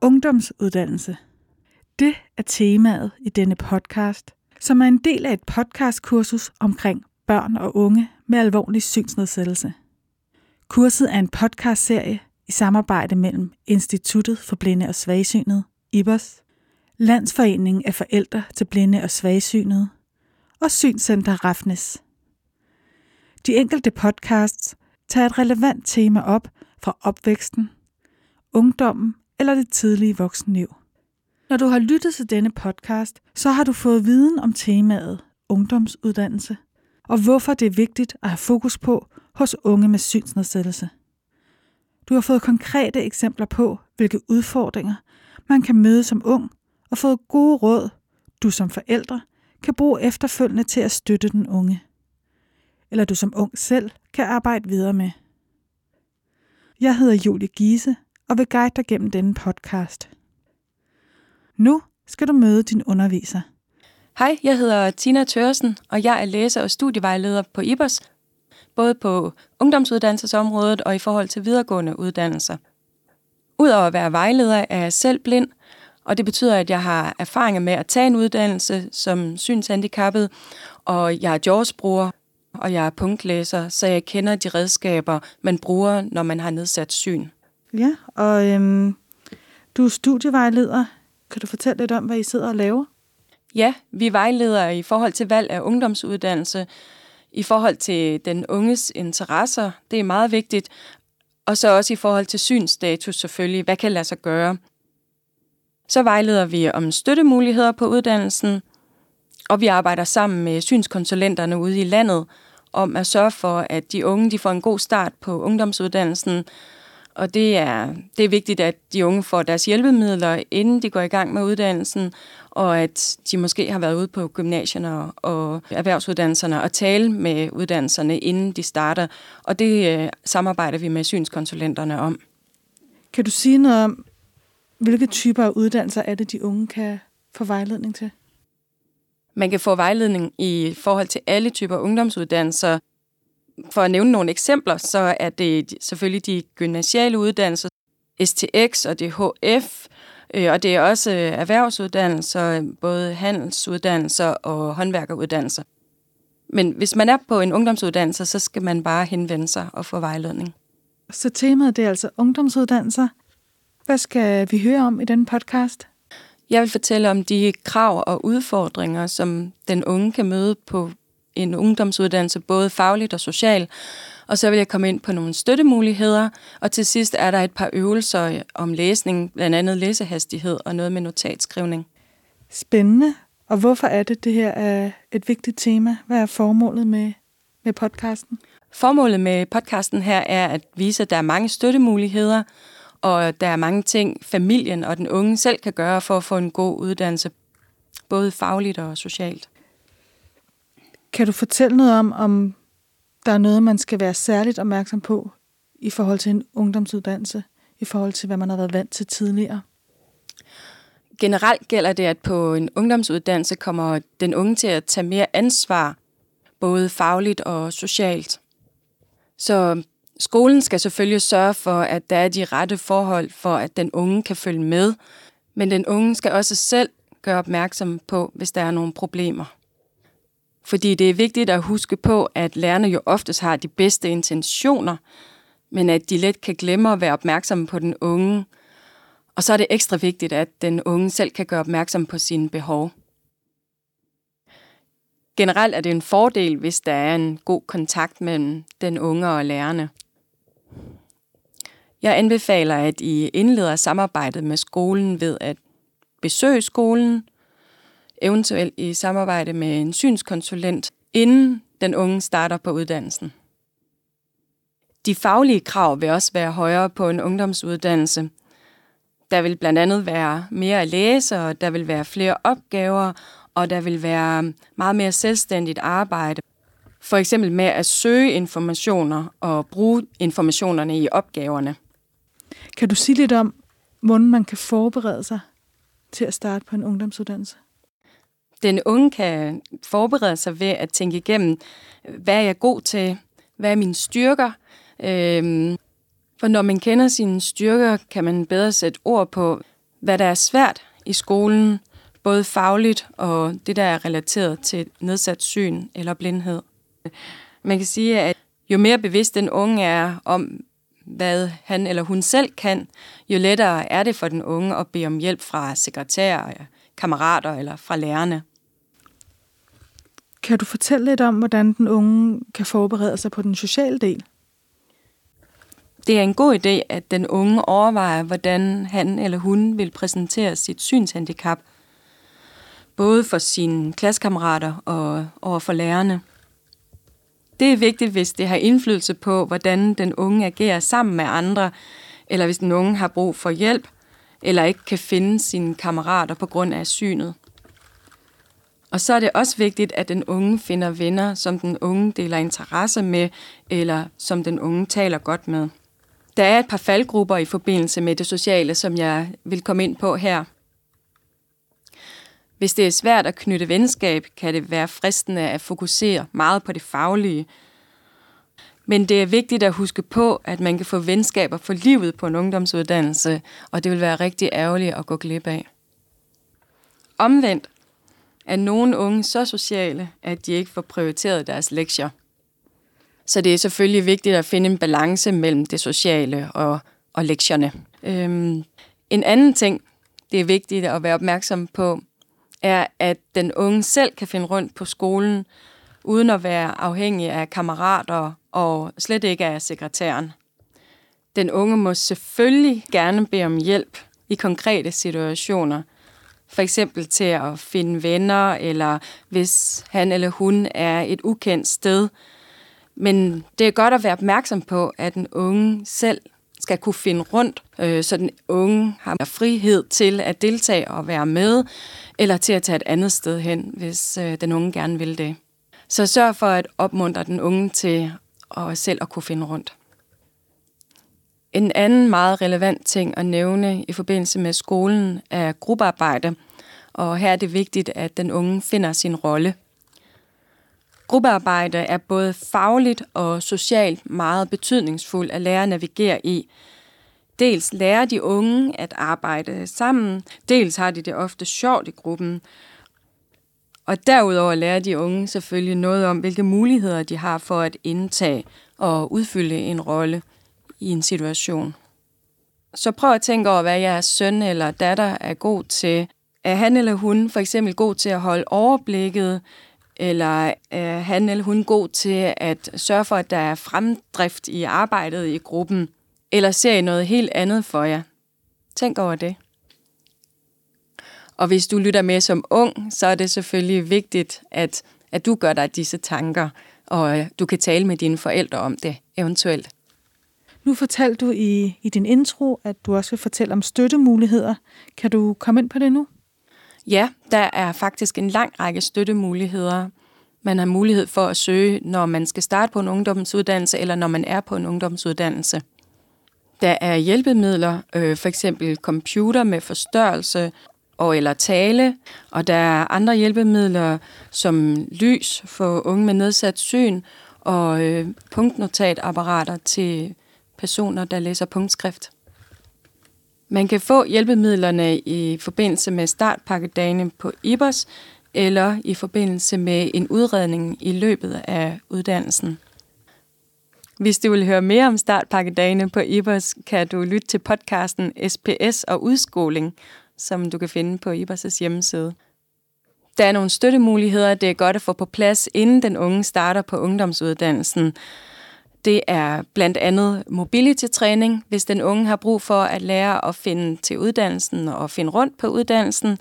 Ungdomsuddannelse. Det er temaet i denne podcast, som er en del af et podcastkursus omkring børn og unge med alvorlig synsnedsættelse. Kurset er en podcastserie i samarbejde mellem Instituttet for Blinde og Svagsynede, IBOS, Landsforeningen af Forældre til Blinde og Svagsynede og Synscenter Rafnes. De enkelte podcasts tager et relevant tema op fra opvæksten, ungdommen eller det tidlige voksenliv. Når du har lyttet til denne podcast, så har du fået viden om temaet ungdomsuddannelse, og hvorfor det er vigtigt at have fokus på hos unge med synsnedsættelse. Du har fået konkrete eksempler på, hvilke udfordringer man kan møde som ung, og fået gode råd, du som forældre kan bruge efterfølgende til at støtte den unge. Eller du som ung selv kan arbejde videre med. Jeg hedder Julie Giese og vil guide dig gennem denne podcast. Nu skal du møde din underviser. Hej, jeg hedder Tina Tørsen, og jeg er læser og studievejleder på IBOS, både på ungdomsuddannelsesområdet og i forhold til videregående uddannelser. Udover at være vejleder er jeg selv blind, og det betyder, at jeg har erfaringer med at tage en uddannelse som synshandicappet, og jeg er JAWS-bruger, og jeg er punktlæser, så jeg kender de redskaber, man bruger, når man har nedsat syn. Ja, og øhm, du er studievejleder. Kan du fortælle lidt om, hvad I sidder og laver? Ja, vi vejleder i forhold til valg af ungdomsuddannelse, i forhold til den unges interesser, det er meget vigtigt, og så også i forhold til synsstatus selvfølgelig, hvad kan lade sig gøre. Så vejleder vi om støttemuligheder på uddannelsen, og vi arbejder sammen med synskonsulenterne ude i landet om at sørge for, at de unge de får en god start på ungdomsuddannelsen, og det er, det er vigtigt, at de unge får deres hjælpemidler, inden de går i gang med uddannelsen, og at de måske har været ude på gymnasierne og erhvervsuddannelserne og tale med uddannelserne, inden de starter. Og det øh, samarbejder vi med synskonsulenterne om. Kan du sige noget om, hvilke typer af uddannelser er det, de unge kan få vejledning til? Man kan få vejledning i forhold til alle typer ungdomsuddannelser. For at nævne nogle eksempler, så er det selvfølgelig de gymnasiale uddannelser, STX og DHF, øh, og det er også erhvervsuddannelser, både handelsuddannelser og håndværkeruddannelser. Men hvis man er på en ungdomsuddannelse, så skal man bare henvende sig og få vejledning. Så temaet det er altså ungdomsuddannelser. Hvad skal vi høre om i denne podcast? Jeg vil fortælle om de krav og udfordringer, som den unge kan møde på en ungdomsuddannelse, både fagligt og socialt. Og så vil jeg komme ind på nogle støttemuligheder, og til sidst er der et par øvelser om læsning, blandt andet læsehastighed og noget med notatskrivning. Spændende. Og hvorfor er det, det her er et vigtigt tema? Hvad er formålet med, med podcasten? Formålet med podcasten her er at vise, at der er mange støttemuligheder, og der er mange ting, familien og den unge selv kan gøre for at få en god uddannelse, både fagligt og socialt. Kan du fortælle noget om, om der er noget, man skal være særligt opmærksom på i forhold til en ungdomsuddannelse, i forhold til, hvad man har været vant til tidligere? Generelt gælder det, at på en ungdomsuddannelse kommer den unge til at tage mere ansvar, både fagligt og socialt. Så skolen skal selvfølgelig sørge for, at der er de rette forhold for, at den unge kan følge med, men den unge skal også selv gøre opmærksom på, hvis der er nogle problemer. Fordi det er vigtigt at huske på, at lærerne jo oftest har de bedste intentioner, men at de let kan glemme at være opmærksomme på den unge. Og så er det ekstra vigtigt, at den unge selv kan gøre opmærksom på sine behov. Generelt er det en fordel, hvis der er en god kontakt mellem den unge og lærerne. Jeg anbefaler, at I indleder samarbejdet med skolen ved at besøge skolen, eventuelt i samarbejde med en synskonsulent, inden den unge starter på uddannelsen. De faglige krav vil også være højere på en ungdomsuddannelse. Der vil blandt andet være mere at læse, og der vil være flere opgaver, og der vil være meget mere selvstændigt arbejde. For eksempel med at søge informationer og bruge informationerne i opgaverne. Kan du sige lidt om, hvordan man kan forberede sig til at starte på en ungdomsuddannelse? Den unge kan forberede sig ved at tænke igennem, hvad er jeg god til, hvad er mine styrker. Øhm, for når man kender sine styrker, kan man bedre sætte ord på, hvad der er svært i skolen, både fagligt og det, der er relateret til nedsat syn eller blindhed. Man kan sige, at jo mere bevidst den unge er om, hvad han eller hun selv kan, jo lettere er det for den unge at bede om hjælp fra sekretærer, kammerater eller fra lærerne. Kan du fortælle lidt om, hvordan den unge kan forberede sig på den sociale del? Det er en god idé, at den unge overvejer, hvordan han eller hun vil præsentere sit synshandicap, både for sine klassekammerater og over for lærerne. Det er vigtigt, hvis det har indflydelse på, hvordan den unge agerer sammen med andre, eller hvis den unge har brug for hjælp, eller ikke kan finde sine kammerater på grund af synet. Og så er det også vigtigt, at den unge finder venner, som den unge deler interesse med, eller som den unge taler godt med. Der er et par faldgrupper i forbindelse med det sociale, som jeg vil komme ind på her. Hvis det er svært at knytte venskab, kan det være fristende at fokusere meget på det faglige. Men det er vigtigt at huske på, at man kan få venskaber for livet på en ungdomsuddannelse, og det vil være rigtig ærgerligt at gå glip af. Omvendt er nogle unge så sociale, at de ikke får prioriteret deres lektier. Så det er selvfølgelig vigtigt at finde en balance mellem det sociale og, og lektierne. Øhm, en anden ting, det er vigtigt at være opmærksom på, er, at den unge selv kan finde rundt på skolen, uden at være afhængig af kammerater og slet ikke af sekretæren. Den unge må selvfølgelig gerne bede om hjælp i konkrete situationer, for eksempel til at finde venner, eller hvis han eller hun er et ukendt sted. Men det er godt at være opmærksom på, at den unge selv skal kunne finde rundt, øh, så den unge har frihed til at deltage og være med, eller til at tage et andet sted hen, hvis øh, den unge gerne vil det. Så sørg for at opmuntre den unge til at selv at kunne finde rundt. En anden meget relevant ting at nævne i forbindelse med skolen er gruppearbejde, og her er det vigtigt, at den unge finder sin rolle. Gruppearbejde er både fagligt og socialt meget betydningsfuldt at lære at navigere i. Dels lærer de unge at arbejde sammen, dels har de det ofte sjovt i gruppen. Og derudover lærer de unge selvfølgelig noget om, hvilke muligheder de har for at indtage og udfylde en rolle i en situation. Så prøv at tænke over, hvad jeres søn eller datter er god til. Er han eller hun for eksempel god til at holde overblikket, eller er han eller hun god til at sørge for, at der er fremdrift i arbejdet i gruppen? Eller ser I noget helt andet for jer? Tænk over det. Og hvis du lytter med som ung, så er det selvfølgelig vigtigt, at, at du gør dig disse tanker, og øh, du kan tale med dine forældre om det eventuelt. Nu fortalte du i, i din intro, at du også vil fortælle om støttemuligheder. Kan du komme ind på det nu? Ja, der er faktisk en lang række støttemuligheder. Man har mulighed for at søge, når man skal starte på en ungdomsuddannelse, eller når man er på en ungdomsuddannelse. Der er hjælpemidler, øh, for eksempel computer med forstørrelse og eller tale, og der er andre hjælpemidler som lys for unge med nedsat syn og øh, punktnotatapparater til personer, der læser punktskrift. Man kan få hjælpemidlerne i forbindelse med startpakkedagene på IBOS eller i forbindelse med en udredning i løbet af uddannelsen. Hvis du vil høre mere om startpakkedagene på IBOS, kan du lytte til podcasten SPS og udskoling, som du kan finde på IBOS' hjemmeside. Der er nogle støttemuligheder, det er godt at få på plads, inden den unge starter på ungdomsuddannelsen. Det er blandt andet mobility-træning, hvis den unge har brug for at lære at finde til uddannelsen og finde rundt på uddannelsen.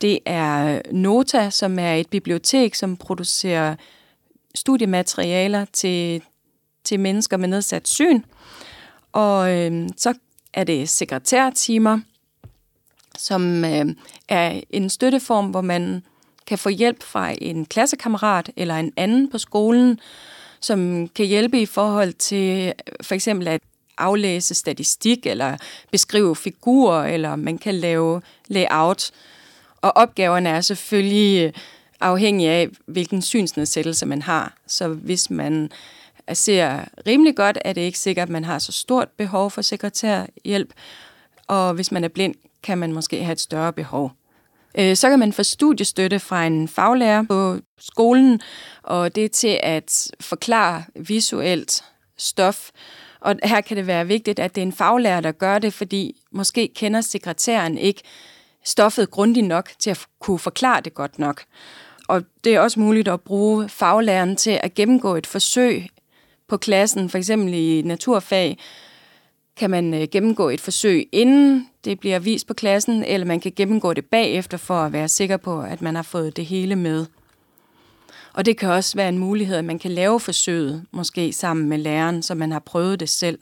Det er Nota, som er et bibliotek, som producerer studiematerialer til, til mennesker med nedsat syn. Og øh, så er det sekretærtimer, som øh, er en støtteform, hvor man kan få hjælp fra en klassekammerat eller en anden på skolen, som kan hjælpe i forhold til for eksempel at aflæse statistik eller beskrive figurer, eller man kan lave layout. Og opgaverne er selvfølgelig afhængige af, hvilken synsnedsættelse man har. Så hvis man ser rimelig godt, er det ikke sikkert, at man har så stort behov for sekretærhjælp. Og hvis man er blind, kan man måske have et større behov. Øh, så kan man få studiestøtte fra en faglærer på skolen, og det er til at forklare visuelt stof. Og her kan det være vigtigt, at det er en faglærer, der gør det, fordi måske kender sekretæren ikke stoffet grundigt nok til at kunne forklare det godt nok. Og det er også muligt at bruge faglæreren til at gennemgå et forsøg på klassen, for eksempel i naturfag, kan man øh, gennemgå et forsøg, inden det bliver vist på klassen, eller man kan gennemgå det bagefter for at være sikker på, at man har fået det hele med. Og det kan også være en mulighed, at man kan lave forsøget, måske sammen med læreren, så man har prøvet det selv.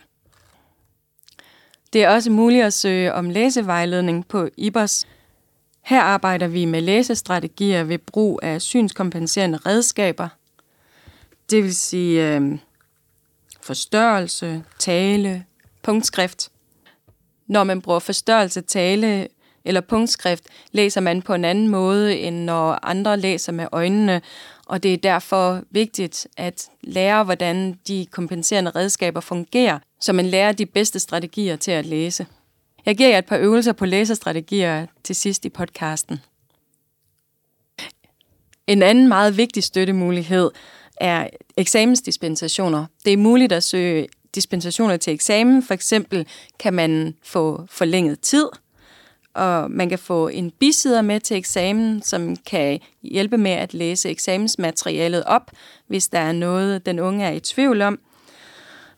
Det er også muligt at søge om læsevejledning på IBOS. Her arbejder vi med læsestrategier ved brug af synskompenserende redskaber. Det vil sige øh, forstørrelse, tale, punktskrift. Når man bruger forstørrelse, tale eller punktskrift, læser man på en anden måde, end når andre læser med øjnene, og det er derfor vigtigt at lære, hvordan de kompenserende redskaber fungerer, så man lærer de bedste strategier til at læse. Jeg giver jer et par øvelser på læsestrategier til sidst i podcasten. En anden meget vigtig støttemulighed er eksamensdispensationer. Det er muligt at søge dispensationer til eksamen. For eksempel kan man få forlænget tid, og man kan få en bisider med til eksamen, som kan hjælpe med at læse eksamensmaterialet op, hvis der er noget, den unge er i tvivl om.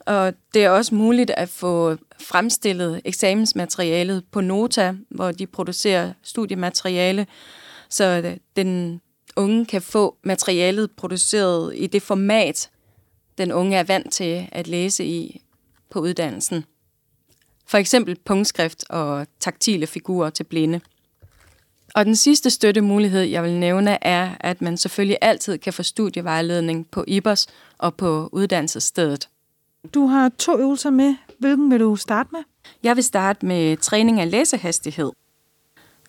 Og det er også muligt at få fremstillet eksamensmaterialet på Nota, hvor de producerer studiemateriale, så den unge kan få materialet produceret i det format, den unge er vant til at læse i på uddannelsen. For eksempel punktskrift og taktile figurer til blinde. Og den sidste støttemulighed, jeg vil nævne, er, at man selvfølgelig altid kan få studievejledning på IBOS og på uddannelsesstedet. Du har to øvelser med. Hvilken vil du starte med? Jeg vil starte med træning af læsehastighed.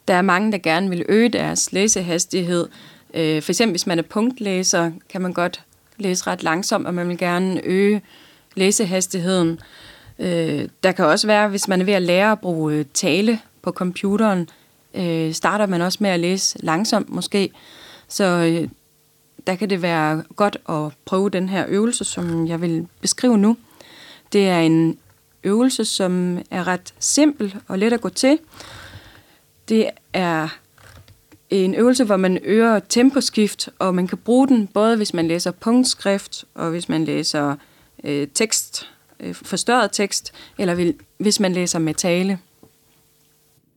Der er mange, der gerne vil øge deres læsehastighed. Øh, for eksempel hvis man er punktlæser, kan man godt læse ret langsomt, og man vil gerne øge læsehastigheden. Øh, der kan også være, hvis man er ved at lære at bruge øh, tale på computeren, øh, starter man også med at læse langsomt måske. Så øh, der kan det være godt at prøve den her øvelse, som jeg vil beskrive nu. Det er en øvelse, som er ret simpel og let at gå til. Det er en øvelse, hvor man øger temposkift, og man kan bruge den både hvis man læser punktskrift, og hvis man læser øh, tekst, øh, forstørret tekst, eller hvis man læser med tale.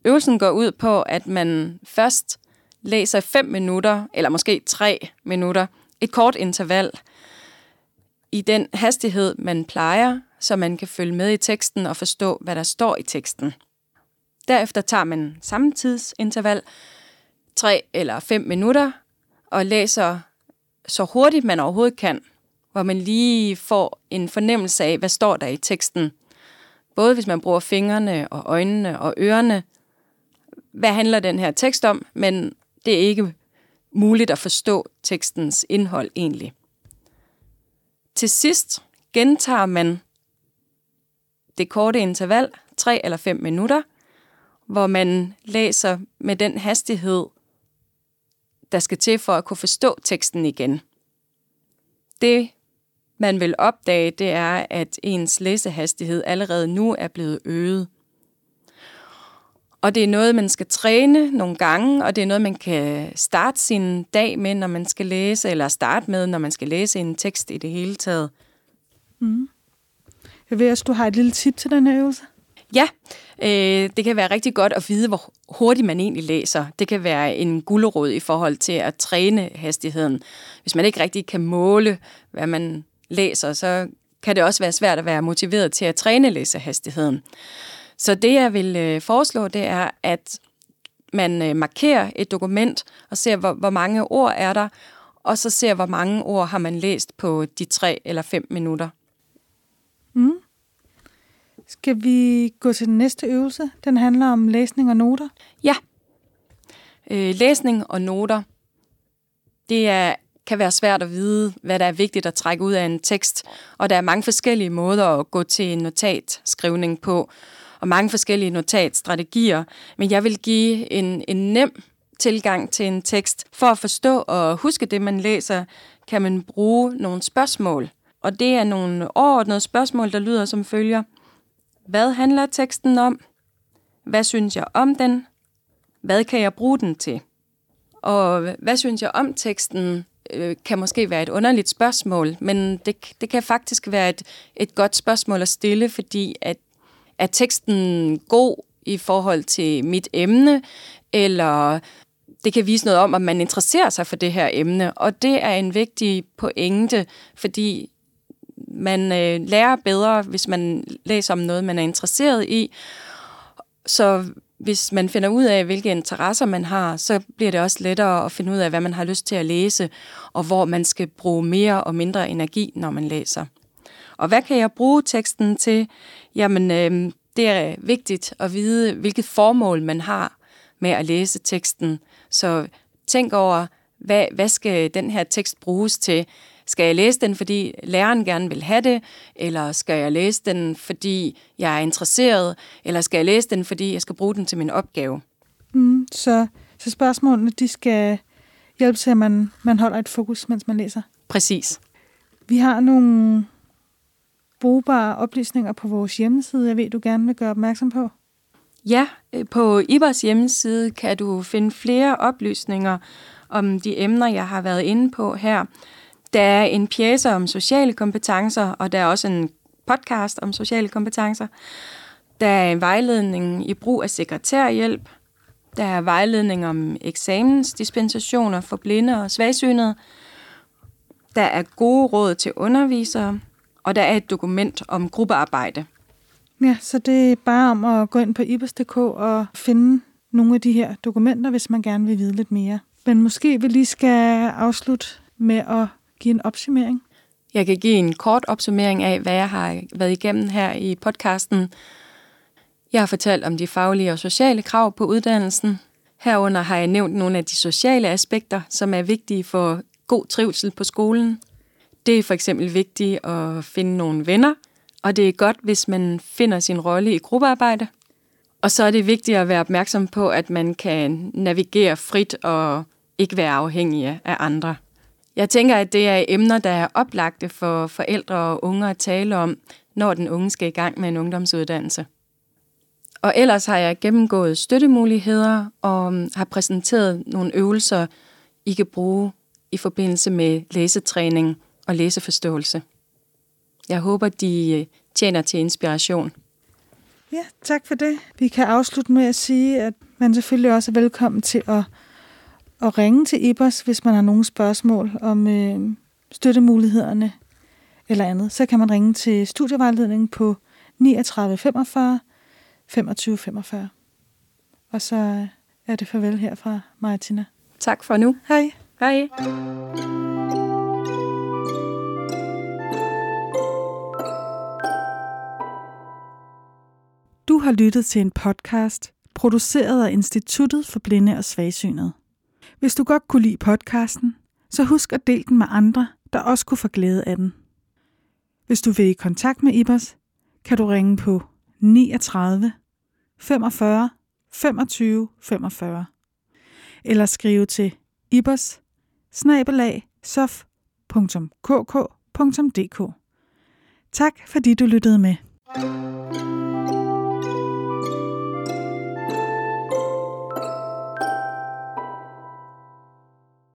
Øvelsen går ud på, at man først læser 5 minutter, eller måske 3 minutter, et kort interval, i den hastighed, man plejer, så man kan følge med i teksten og forstå, hvad der står i teksten. Derefter tager man samme tre 3 eller 5 minutter, og læser så hurtigt man overhovedet kan, hvor man lige får en fornemmelse af, hvad står der i teksten. Både hvis man bruger fingrene og øjnene og ørerne. Hvad handler den her tekst om? Men det er ikke muligt at forstå tekstens indhold egentlig. Til sidst gentager man det korte interval, 3 eller 5 minutter, hvor man læser med den hastighed, der skal til for at kunne forstå teksten igen. Det, man vil opdage, det er, at ens læsehastighed allerede nu er blevet øget. Og det er noget, man skal træne nogle gange, og det er noget, man kan starte sin dag med, når man skal læse, eller starte med, når man skal læse en tekst i det hele taget. Mm. Jeg ved også, du har et lille tip til den her øvelse. Ja, øh, det kan være rigtig godt at vide, hvor hurtigt man egentlig læser. Det kan være en gulderåd i forhold til at træne hastigheden. Hvis man ikke rigtig kan måle, hvad man læser, så kan det også være svært at være motiveret til at træne læsehastigheden. Så det, jeg vil øh, foreslå, det er, at man øh, markerer et dokument og ser, hvor, hvor mange ord er der, og så ser, hvor mange ord har man læst på de tre eller fem minutter. Mm. Skal vi gå til den næste øvelse? Den handler om læsning og noter. Ja. Øh, læsning og noter. Det er, kan være svært at vide, hvad der er vigtigt at trække ud af en tekst, og der er mange forskellige måder at gå til en notatskrivning på, og mange forskellige notatstrategier, men jeg vil give en, en nem tilgang til en tekst. For at forstå og huske det, man læser, kan man bruge nogle spørgsmål. Og det er nogle overordnede spørgsmål, der lyder som følger. Hvad handler teksten om? Hvad synes jeg om den? Hvad kan jeg bruge den til? Og hvad synes jeg om teksten, øh, kan måske være et underligt spørgsmål, men det, det kan faktisk være et, et godt spørgsmål at stille, fordi at, er teksten god i forhold til mit emne, eller det kan vise noget om, at man interesserer sig for det her emne, og det er en vigtig pointe, fordi man øh, lærer bedre, hvis man læser om noget, man er interesseret i. Så hvis man finder ud af, hvilke interesser man har, så bliver det også lettere at finde ud af, hvad man har lyst til at læse, og hvor man skal bruge mere og mindre energi, når man læser. Og hvad kan jeg bruge teksten til? Jamen, øh, det er vigtigt at vide, hvilket formål man har med at læse teksten. Så tænk over, hvad, hvad skal den her tekst bruges til? Skal jeg læse den, fordi læreren gerne vil have det? Eller skal jeg læse den, fordi jeg er interesseret? Eller skal jeg læse den, fordi jeg skal bruge den til min opgave? Mm, så, så spørgsmålene, de skal hjælpe til, at man, man holder et fokus, mens man læser? Præcis. Vi har nogle brugbare oplysninger på vores hjemmeside, jeg ved, du gerne vil gøre opmærksom på. Ja, øh, på IBOS hjemmeside kan du finde flere oplysninger om de emner, jeg har været inde på her. Der er en pjæse om sociale kompetencer, og der er også en podcast om sociale kompetencer. Der er en vejledning i brug af sekretærhjælp. Der er vejledning om eksamensdispensationer for blinde og svagsynede. Der er gode råd til undervisere, og der er et dokument om gruppearbejde. Ja, så det er bare om at gå ind på ibers.dk og finde nogle af de her dokumenter, hvis man gerne vil vide lidt mere. Men måske vi lige skal afslutte med at give en opsummering. Jeg kan give en kort opsummering af, hvad jeg har været igennem her i podcasten. Jeg har fortalt om de faglige og sociale krav på uddannelsen. Herunder har jeg nævnt nogle af de sociale aspekter, som er vigtige for god trivsel på skolen. Det er for eksempel vigtigt at finde nogle venner, og det er godt, hvis man finder sin rolle i gruppearbejde. Og så er det vigtigt at være opmærksom på, at man kan navigere frit og ikke være afhængig af andre. Jeg tænker, at det er emner, der er oplagte for forældre og unge at tale om, når den unge skal i gang med en ungdomsuddannelse. Og ellers har jeg gennemgået støttemuligheder og mm, har præsenteret nogle øvelser, I kan bruge i forbindelse med læsetræning og læseforståelse. Jeg håber, de øh, tjener til inspiration. Ja, tak for det. Vi kan afslutte med at sige, at man selvfølgelig også er velkommen til at, at ringe til IBOS, hvis man har nogle spørgsmål om øh, støttemulighederne eller andet. Så kan man ringe til studievejledningen på 39 45 25 45. Og så er det farvel her fra Martina. Tak for nu. Hej. Hej. Du har lyttet til en podcast, produceret af Instituttet for Blinde og Svagsynede. Hvis du godt kunne lide podcasten, så husk at dele den med andre, der også kunne få glæde af den. Hvis du vil i kontakt med Ibers, kan du ringe på 39 45 25 45 eller skrive til ibers sof.kk.dk. Tak fordi du lyttede med.